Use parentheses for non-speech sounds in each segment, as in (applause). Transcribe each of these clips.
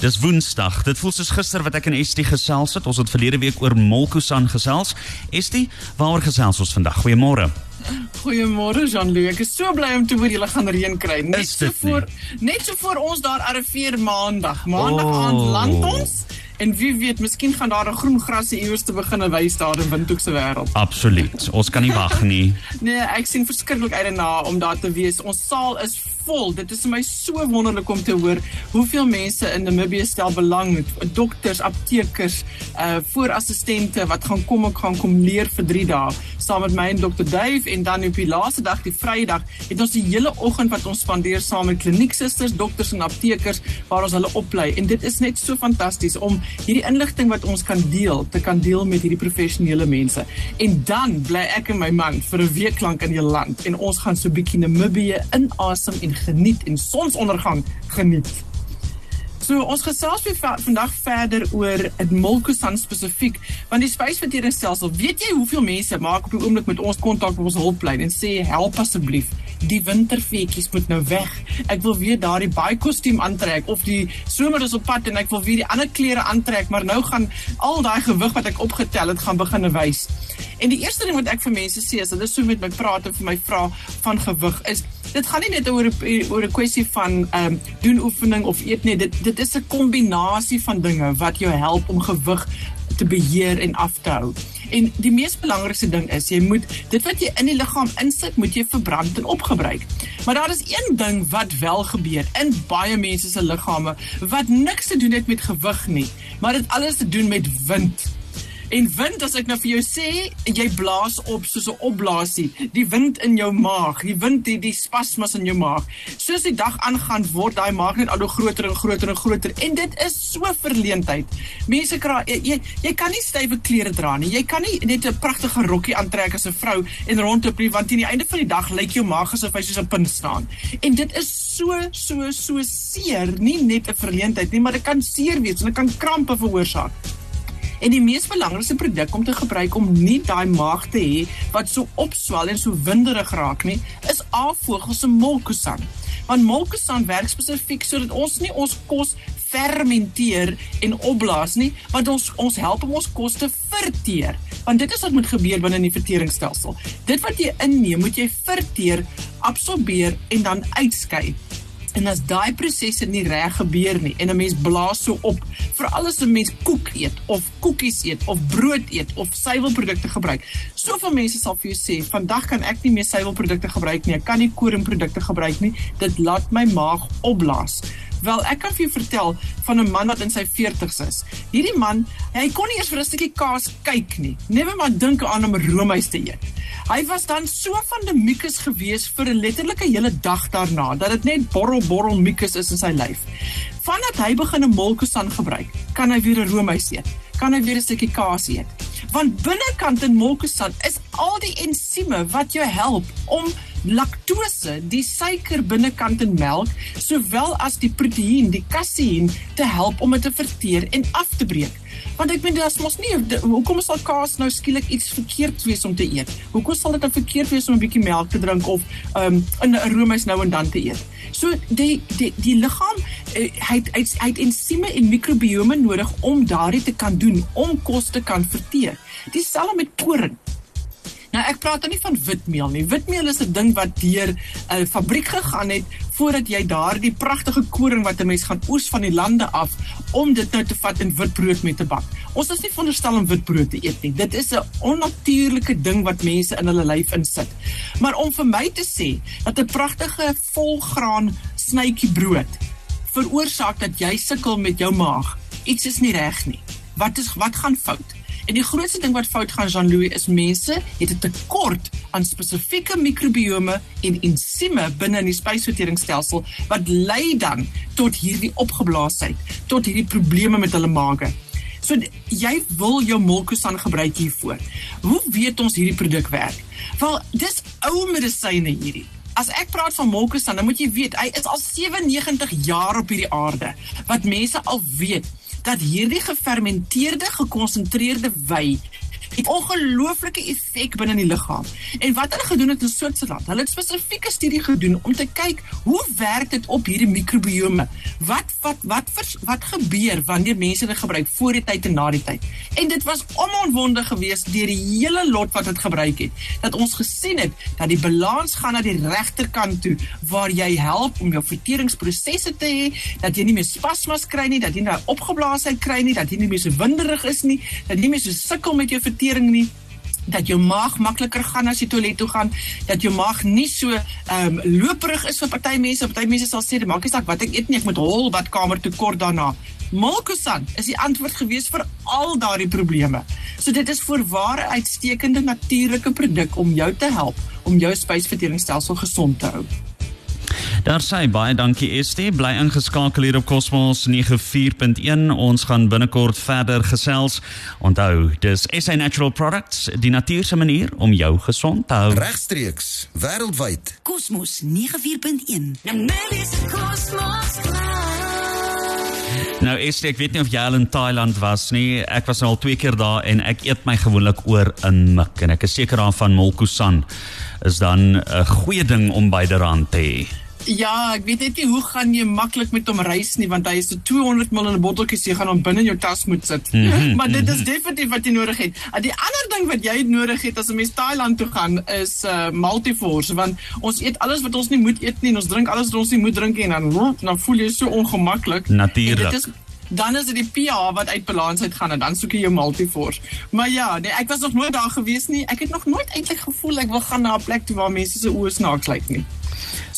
Dis Woensdag. Dit voel soos gister wat ek en Estie gesels het. Ons het verlede week oor Molkusan gesels. Estie, waaroor gesels ons vandag? Goeiemôre. Goeiemôre Jean-Luc. Ek is so bly om te hoor julle gaan reën kry. Net so voor net so voor ons daar arriveer maandag. Maandag Oh. aand land ons. En wie weet, miskien gaan daar 'n groen gras iewers te begin wys daar in Windhoek se wêreld. Absoluut. Ons kan nie wag nie. (laughs) Nee, ek sien verskriklik uit daarna om daar te wees. Ons saal is vol. Dit is vir my so wonderlik om te hoor hoeveel mense in Namibië stel belang, dokters, aptekers, uh voorassistente wat gaan kom ek gaan kom leer vir 3 dae saam met my en Dr. Dave en dan op die laaste dag, die Vrydag, het ons die hele oggend wat ons spandeer saam met klinieksusters, dokters en aptekers waar ons hulle oplei en dit is net so fantasties om hierdie inligting wat ons kan deel, te kan deel met hierdie professionele mense. En dan bly ek en my man vir 'n week lank in die land en ons gaan so 'n bietjie Namibië inasem en geniet en sonsondergang geniet. So ons gesels weer va- vandag verder oor dit Molkusan spesifiek want die spysverteringsstelsel weet jy hoeveel mense maak op die oomblik met ons kontak op ons hulplyn en sê help asseblief die wintervetjies moet nou weg. Ek wil weer daardie baie kostuum aantrek of die somer is op pad en ek wil weer die ander klere aantrek maar nou gaan al daai gewig wat ek opgetel het gaan begin wys en die eerste ding wat ek vir mense sê as hulle so met my praat en vir my vra van gewig is dit gaan nie net oor oor 'n kwessie van ehm um, doen oefening of eet nie. Dit dit is 'n kombinasie van dinge wat jou help om gewig te beheer en af te hou. En die mees belangrikste ding is jy moet dit wat jy in die liggaam insit, moet jy verbrand en opgebruik. Maar daar is een ding wat wel gebeur in baie mense se liggame wat niks te doen het met gewig nie, maar dit alles te doen met wind. En wind as ek nou vir jou sê, jy blaas op soos 'n opblaasie, die wind in jou maag, die wind die die spasmas in jou maag. Soos die dag aangaan word daai maag net al hoe groter en groter en groter en dit is so verleentheid. Mense kry jy, jy jy kan nie stywe klere dra nie. Jy kan nie net 'n pragtige rokkie aantrek as 'n vrou en rondloop nie want teen die einde van die dag lyk jou maag asof hy soos 'n pin staan. En dit is so so so seer, nie net 'n verleentheid nie, maar dit kan seer wees en dit kan krampe veroorsaak. En die mees belangrikste produk om te gebruik om nie daai maag te hê wat so opswel en so winderig raak nie, is A-vogel se molkusan. Want molkusan werk spesifiek sodat ons nie ons kos fermenteer en opblaas nie, want ons ons help om ons kos te verteer. Want dit is wat moet gebeur binne in die verteringsstelsel. Dit wat jy inneem, moet jy verteer, absorbeer en dan uitskei. En as daai prosesse nie reg gebeur nie en 'n mens blaas so op, veral as 'n mens koek eet of koekies eet of brood eet of suiwelprodukte gebruik. Soveel mense sal vir jou sê, "Vandag kan ek nie meer suiwelprodukte gebruik nie. Ek kan nie koringprodukte gebruik nie. Dit laat my maag opblaas." Wel, ek kan vir jou vertel van 'n man wat in sy 40's is. Hierdie man, hy kon nie eers vir 'n stukkie kaas kyk nie. Never maar dink aan om roomys te eet. Hy was dan so van die mucus gewees vir 'n letterlike hele dag daarna dat dit net borrel borrel mucus is in sy lyf. Vandat hy begin 'n molkusan gebruik, kan hy weer 'n roomys eet. Kan hy weer 'n stukkie kaas eet. Want binnekant in molkusan is al die ensieme wat jou help om laktose, die suiker binnekant in melk, sowel as die proteïen, die kaseïn, te help om dit te verteer en af te breek. Want ek meen is mos nie hoekom sal kaas nou skielik iets verkeerd wees om te eet? Hoekom sal dit nou verkeerd wees om 'n bietjie melk te drink of um, 'n 'n roomys nou en dan te eet? So die die die liggaam uh, hy hy, hy het ensieme en mikrobiome nodig om daardie te kan doen, om kos te kan verteer. Dieselfde met koring. Nou ek praat dan nie van witmeel nie. Witmeel is 'n ding wat deur 'n fabriek gegaan het voordat jy daardie pragtige koring wat 'n mens gaan oes van die lande af om dit nou te vat en witbrood mee te bak. Ons is nie veronderstel om witbrood te eet nie. Dit is 'n onnatuurlike ding wat mense in hulle lyf insit. Maar om vir my te sê dat 'n pragtige volgraan snytjie brood veroorsaak dat jy sukkel met jou maag, iets is nie reg nie. Wat is wat gaan fout? En die grootste ding wat fout gaan Jean-Louis is mense het 'n tekort aan spesifieke mikrobiome en ensieme binne in die spysverteringsstelsel wat lei dan tot hierdie opgeblaasheid, tot hierdie probleme met hulle maage. So jy wil jou molkusan gebruik hiervoor. Hoe weet ons hierdie produk werk? Wel, dis ou medisyne hierdie. As ek praat van molkusan, dan moet jy weet, hy is al 97 jaar op hierdie aarde. Wat mense al weet dat hierdie gefermenteerde gekonsentreerde wei het ongelooflike effek binne in die liggaam. En wat hulle gedoen het in Switserland, hulle het spesifieke studie gedoen om te kyk hoe werk dit op hierdie mikrobiome? Wat wat wat wat, wat gebeur wanneer mense dit gebruik voor die tyd en na die tyd? En dit was onomwonde geweest deur die hele lot wat dit gebruik het. Dat ons gesien het dat die balans gaan na die regterkant toe waar jy help om jou verteringsprosesse te hê, dat jy nie meer spasmas kry nie, dat jy nie opgeblaasheid kry nie, dat jy nie meer so winderig is nie, dat jy nie meer so sukkel met jou vertering nie dat jou maag makliker gaan as jy toilet toe gaan, dat jou maag nie so ehm um, loperig is vir party mense. Party mense sal sê, "Maak nie saak wat ek eet nie, ek moet hol badkamer toe kort daarna." Molkosan is die antwoord gewees vir al daardie probleme. So dit is voorware uitstekende natuurlike produk om jou te help om jou spysverteringsstelsel gesond te hou. Daar sê baie dankie ST, bly ingeskakel hier op Cosmos 94.1. Ons gaan binnekort verder gesels. Onthou, dis SA Natural Products, die natuurlike manier om jou gesond te hou. Regstreeks, wêreldwyd. Cosmos 94.1. Nou net is Cosmos klaar. Nou Esther, ek weet nie of jy al in Thailand was nie. Ek was nou al twee keer daar en ek eet my gewoonlik oor 'n mik en ek is seker daarvan Molkusan is dan 'n goeie ding om byderhand te hê. Ja, ek weet net nie hoe gaan jy maklik met hom reis nie want hy is so 200 ml in 'n botteltjie jy gaan hom binne in jou tas moet sit. Mm -hmm, (laughs) maar dit is definitief wat jy nodig het. En die ander ding wat jy nodig het as 'n mens Thailand toe gaan is uh Multiforce want ons eet alles wat ons nie moet eet nie en ons drink alles wat ons nie moet drink nie en dan dan voel jy so ongemaklik. Natuurlik dan is dit die pH wat uit balans uit gaan en dan soek jy jou multiforce. Maar ja, nee, ek was nog nooit daar gewees nie. Ek het nog nooit eintlik gevoel ek wil gaan na 'n plek toe waar mense se oë snaaks lyk nie.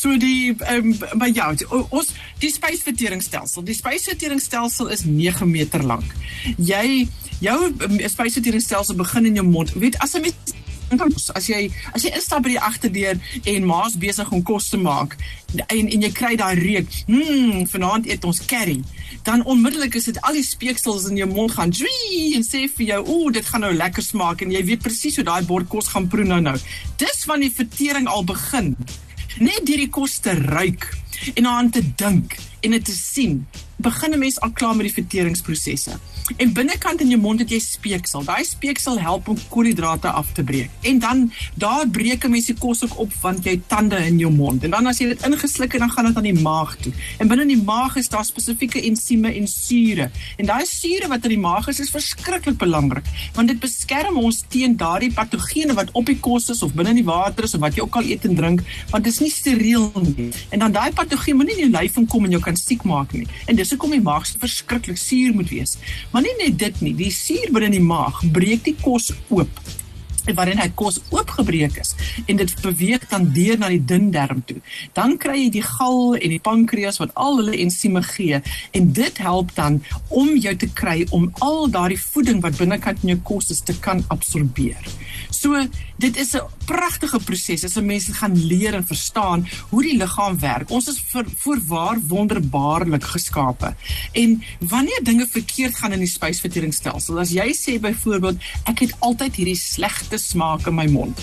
So die um, maar ja, ons die spysverteringsstelsel. Die spysverteringsstelsel is 9 meter lank. Jy jou um, spysverteringsstelsel begin in jou mond. Weet as 'n mens as jy as jy instap by die agterdeur en ma's besig om kos te maak en en jy kry daai reuk, hm, vanaand eet ons curry, dan onmiddellik is dit al die speeksels in jou mond gaan zwee en sê vir jou, ooh, dit gaan nou lekker smaak en jy weet presies hoe daai bord kos gaan proe nou nou. Dis wanneer die vertering al begin net hierdie kos te ruik en aan te dink en dit te sien begin 'n mens al klaar met die verteringsprosesse. En binnekant in jou mond het jy speeksel. Daai speeksel help om koolhidrate af te breek. En dan daar breek 'n mens die kos ook op want jy tande in jou mond. En dan as jy dit ingesluk het, dan gaan dit aan die maag toe. En binne in die maag is daar spesifieke ensieme en sure. En daai sure wat in die maag is, is verskriklik belangrik want dit beskerm ons teen daardie patogene wat op die kos is of binne in die water is of wat jy ook al eet en drink, want dit is nie steriel nie. En dan daai patogene moenie in jou lyf inkom en jou kan siek maak nie. En dis hoekom die maag verskriklik suur moet wees. Maar nie net dit nie, die suur binne in die maag breek die kos oop en waarin hy kos oopgebreek is en dit beweeg dan deur na die dun darm toe. Dan kry jy die gal en die pankreas wat al hulle ensieme gee en dit help dan om jou te kry om al daardie voeding wat binnekant in jou kos is te kan absorbeer. So dit is 'n pragtige proses as 'n mens gaan leer en verstaan hoe die liggaam werk. Ons is vir voorwaar wonderbaarlik geskape. En wanneer dinge verkeerd gaan in die spysverteringsstelsel, as jy sê byvoorbeeld ek het altyd hierdie slegte smaak in my mond.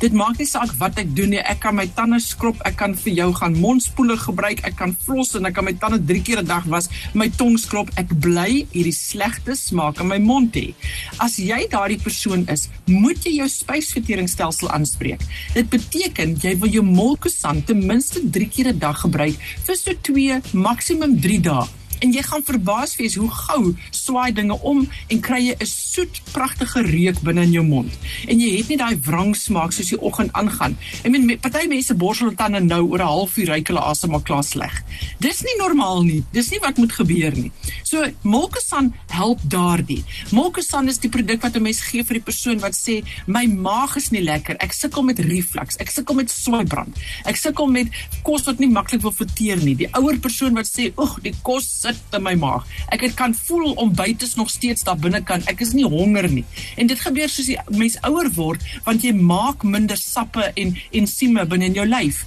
Dit maak nie saak wat ek doen nie. Ek kan my tande skrob, ek kan vir jou gaan mondspoele gebruik, ek kan floss en ek kan my tande 3 keer 'n dag was, my tong skrob. Ek bly hierdie slegte smaak in my mond hê. As jy daardie persoon is, moet jy jou spysverteringsstelsel aanspreek. Dit beteken jy wil jou molkosan ten minste 3 keer 'n dag gebruik vir so 2, maksimum 3 dae en jy gaan verbaas wees hoe gou swaai dinge om en kry jy 'n soet pragtige reuk binne in jou mond. En jy het nie daai wrang smaak soos die oggend aangaan. Ek meen party mense borsel hulle tande nou oor 'n halfuur ryk hulle asem al klaar sleg. Dis nie normaal nie. Dis nie wat moet gebeur nie. So Molkesan help daardie. Molkesan is die produk wat 'n mens gee vir die persoon wat sê my maag is nie lekker. Ek sukkel met reflux. Ek sukkel met swaaibrand. Ek sukkel met kos wat nie maklik wil verteer nie. Die ouer persoon wat sê, "Ag, die kos sit in my maag. Ek het kan voel om buite nog steeds daar binne kan. Ek is nie honger nie. En dit gebeur soos jy mens ouer word want jy maak minder sappe en ensieme binne in jou lyf.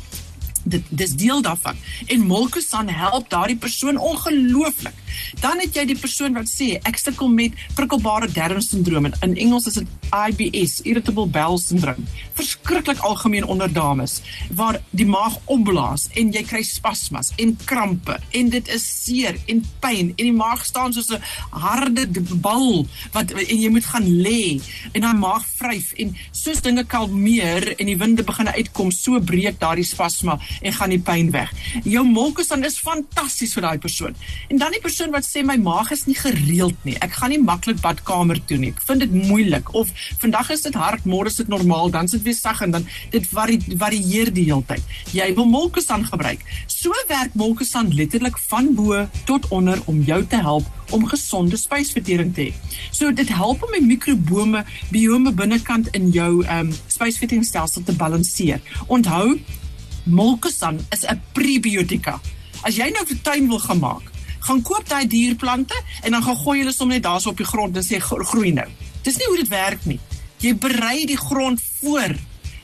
dit dis deel daarvan en Molkusan help daardie persoon ongelooflik. Dan het jy die persoon wat sê ek sukkel met prikkelbare darmsindroom en in Engels is dit IBS, irritable bowel syndrome. Verskriklik algemeen onder dames waar die maag opblaas en jy kry spasmas en krampe en dit is seer en pyn en die maag staan soos 'n harde bal wat en jy moet gaan lê en daai maag vryf en soos dinge kalmeer en die winde begin uitkom, so breek daardie spasma en gaan die pyn weg. Jou molkusan is fantasties vir daai persoon. En dan die persoon wat sê my maag is nie gereeld nie. Ek gaan nie maklik badkamer toe nie. Ek vind dit moeilik of vandag is dit hard, môre is dit normaal, dan is dit weer sag en dan dit vari, varieer die hele tyd. Jy wil molkusan gebruik. So werk molkusan letterlik van bo tot onder om jou te help om gesonde spysvertering te hê. So dit help om die mikrobome biome binnekant in jou ehm um, spysverteringsstelsel te balanseer. Onthou Molkusan is 'n prebiotika. As jy nou 'n tuin wil gaan maak, gaan koop daai dierplante en dan gaan gooi hulle sommer net daarso op die grond en sê groei nou. Dis nie hoe dit werk nie. Jy berei die grond voor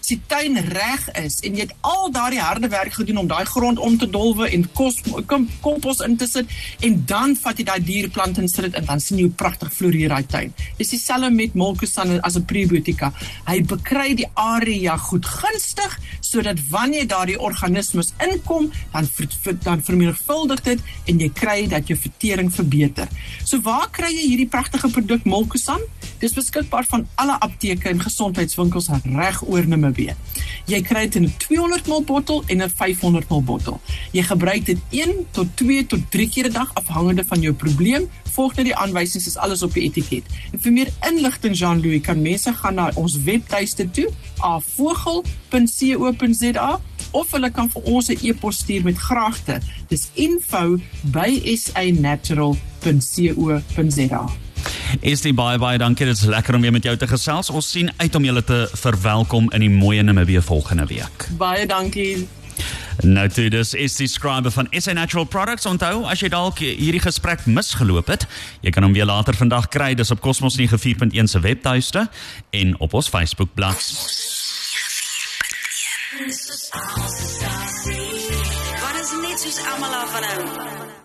as die tuin reg is en jy het al daardie harde werk gedoen om daai grond om te dolwe en kos kom, kompos in te sit en dan vat jy daai dierplante en sit dit in dan sien jy hoe pragtig floreer daai tuin. Dis dieselfde met Molkusan as 'n prebiotika. Hy bekry die area goed gunstig sodat wanneer daardie organismes inkom, dan dan vermenigvuldig dit en jy kry dat jou vertering verbeter. So waar kry jy hierdie pragtige produk Molkusan? Dis beskikbaar van alle apteke en gesondheidswinkels reg oor Namibië. Jy kry dit in 'n 200 ml bottel en 'n 500 ml bottel. Jy gebruik dit 1 tot 2 tot 3 keer 'n dag afhangende van jou probleem. Volg net die aanwysings, is alles op die etiket. En vir meer inligting Jean-Louis kan mense gaan na ons webtuiste toe, avogel.co.za of hulle kan vir ons 'n e-pos stuur met graagte. Dis info@sanatural.co.za. Is die baie baie dankie. Dit is lekker om weer met jou te gesels. Ons sien uit om julle te verwelkom in die mooi Namibië volgende week. Baie dankie. Nou toe, dis is die skrywer van SA Natural Products. Onthou, as jy dalk hierdie gesprek misgeloop het, jy kan hom weer later vandag kry. Dis op Cosmos 94.1 se webtuiste en op ons Facebook bladsy. Wat is net soos almal af van hom?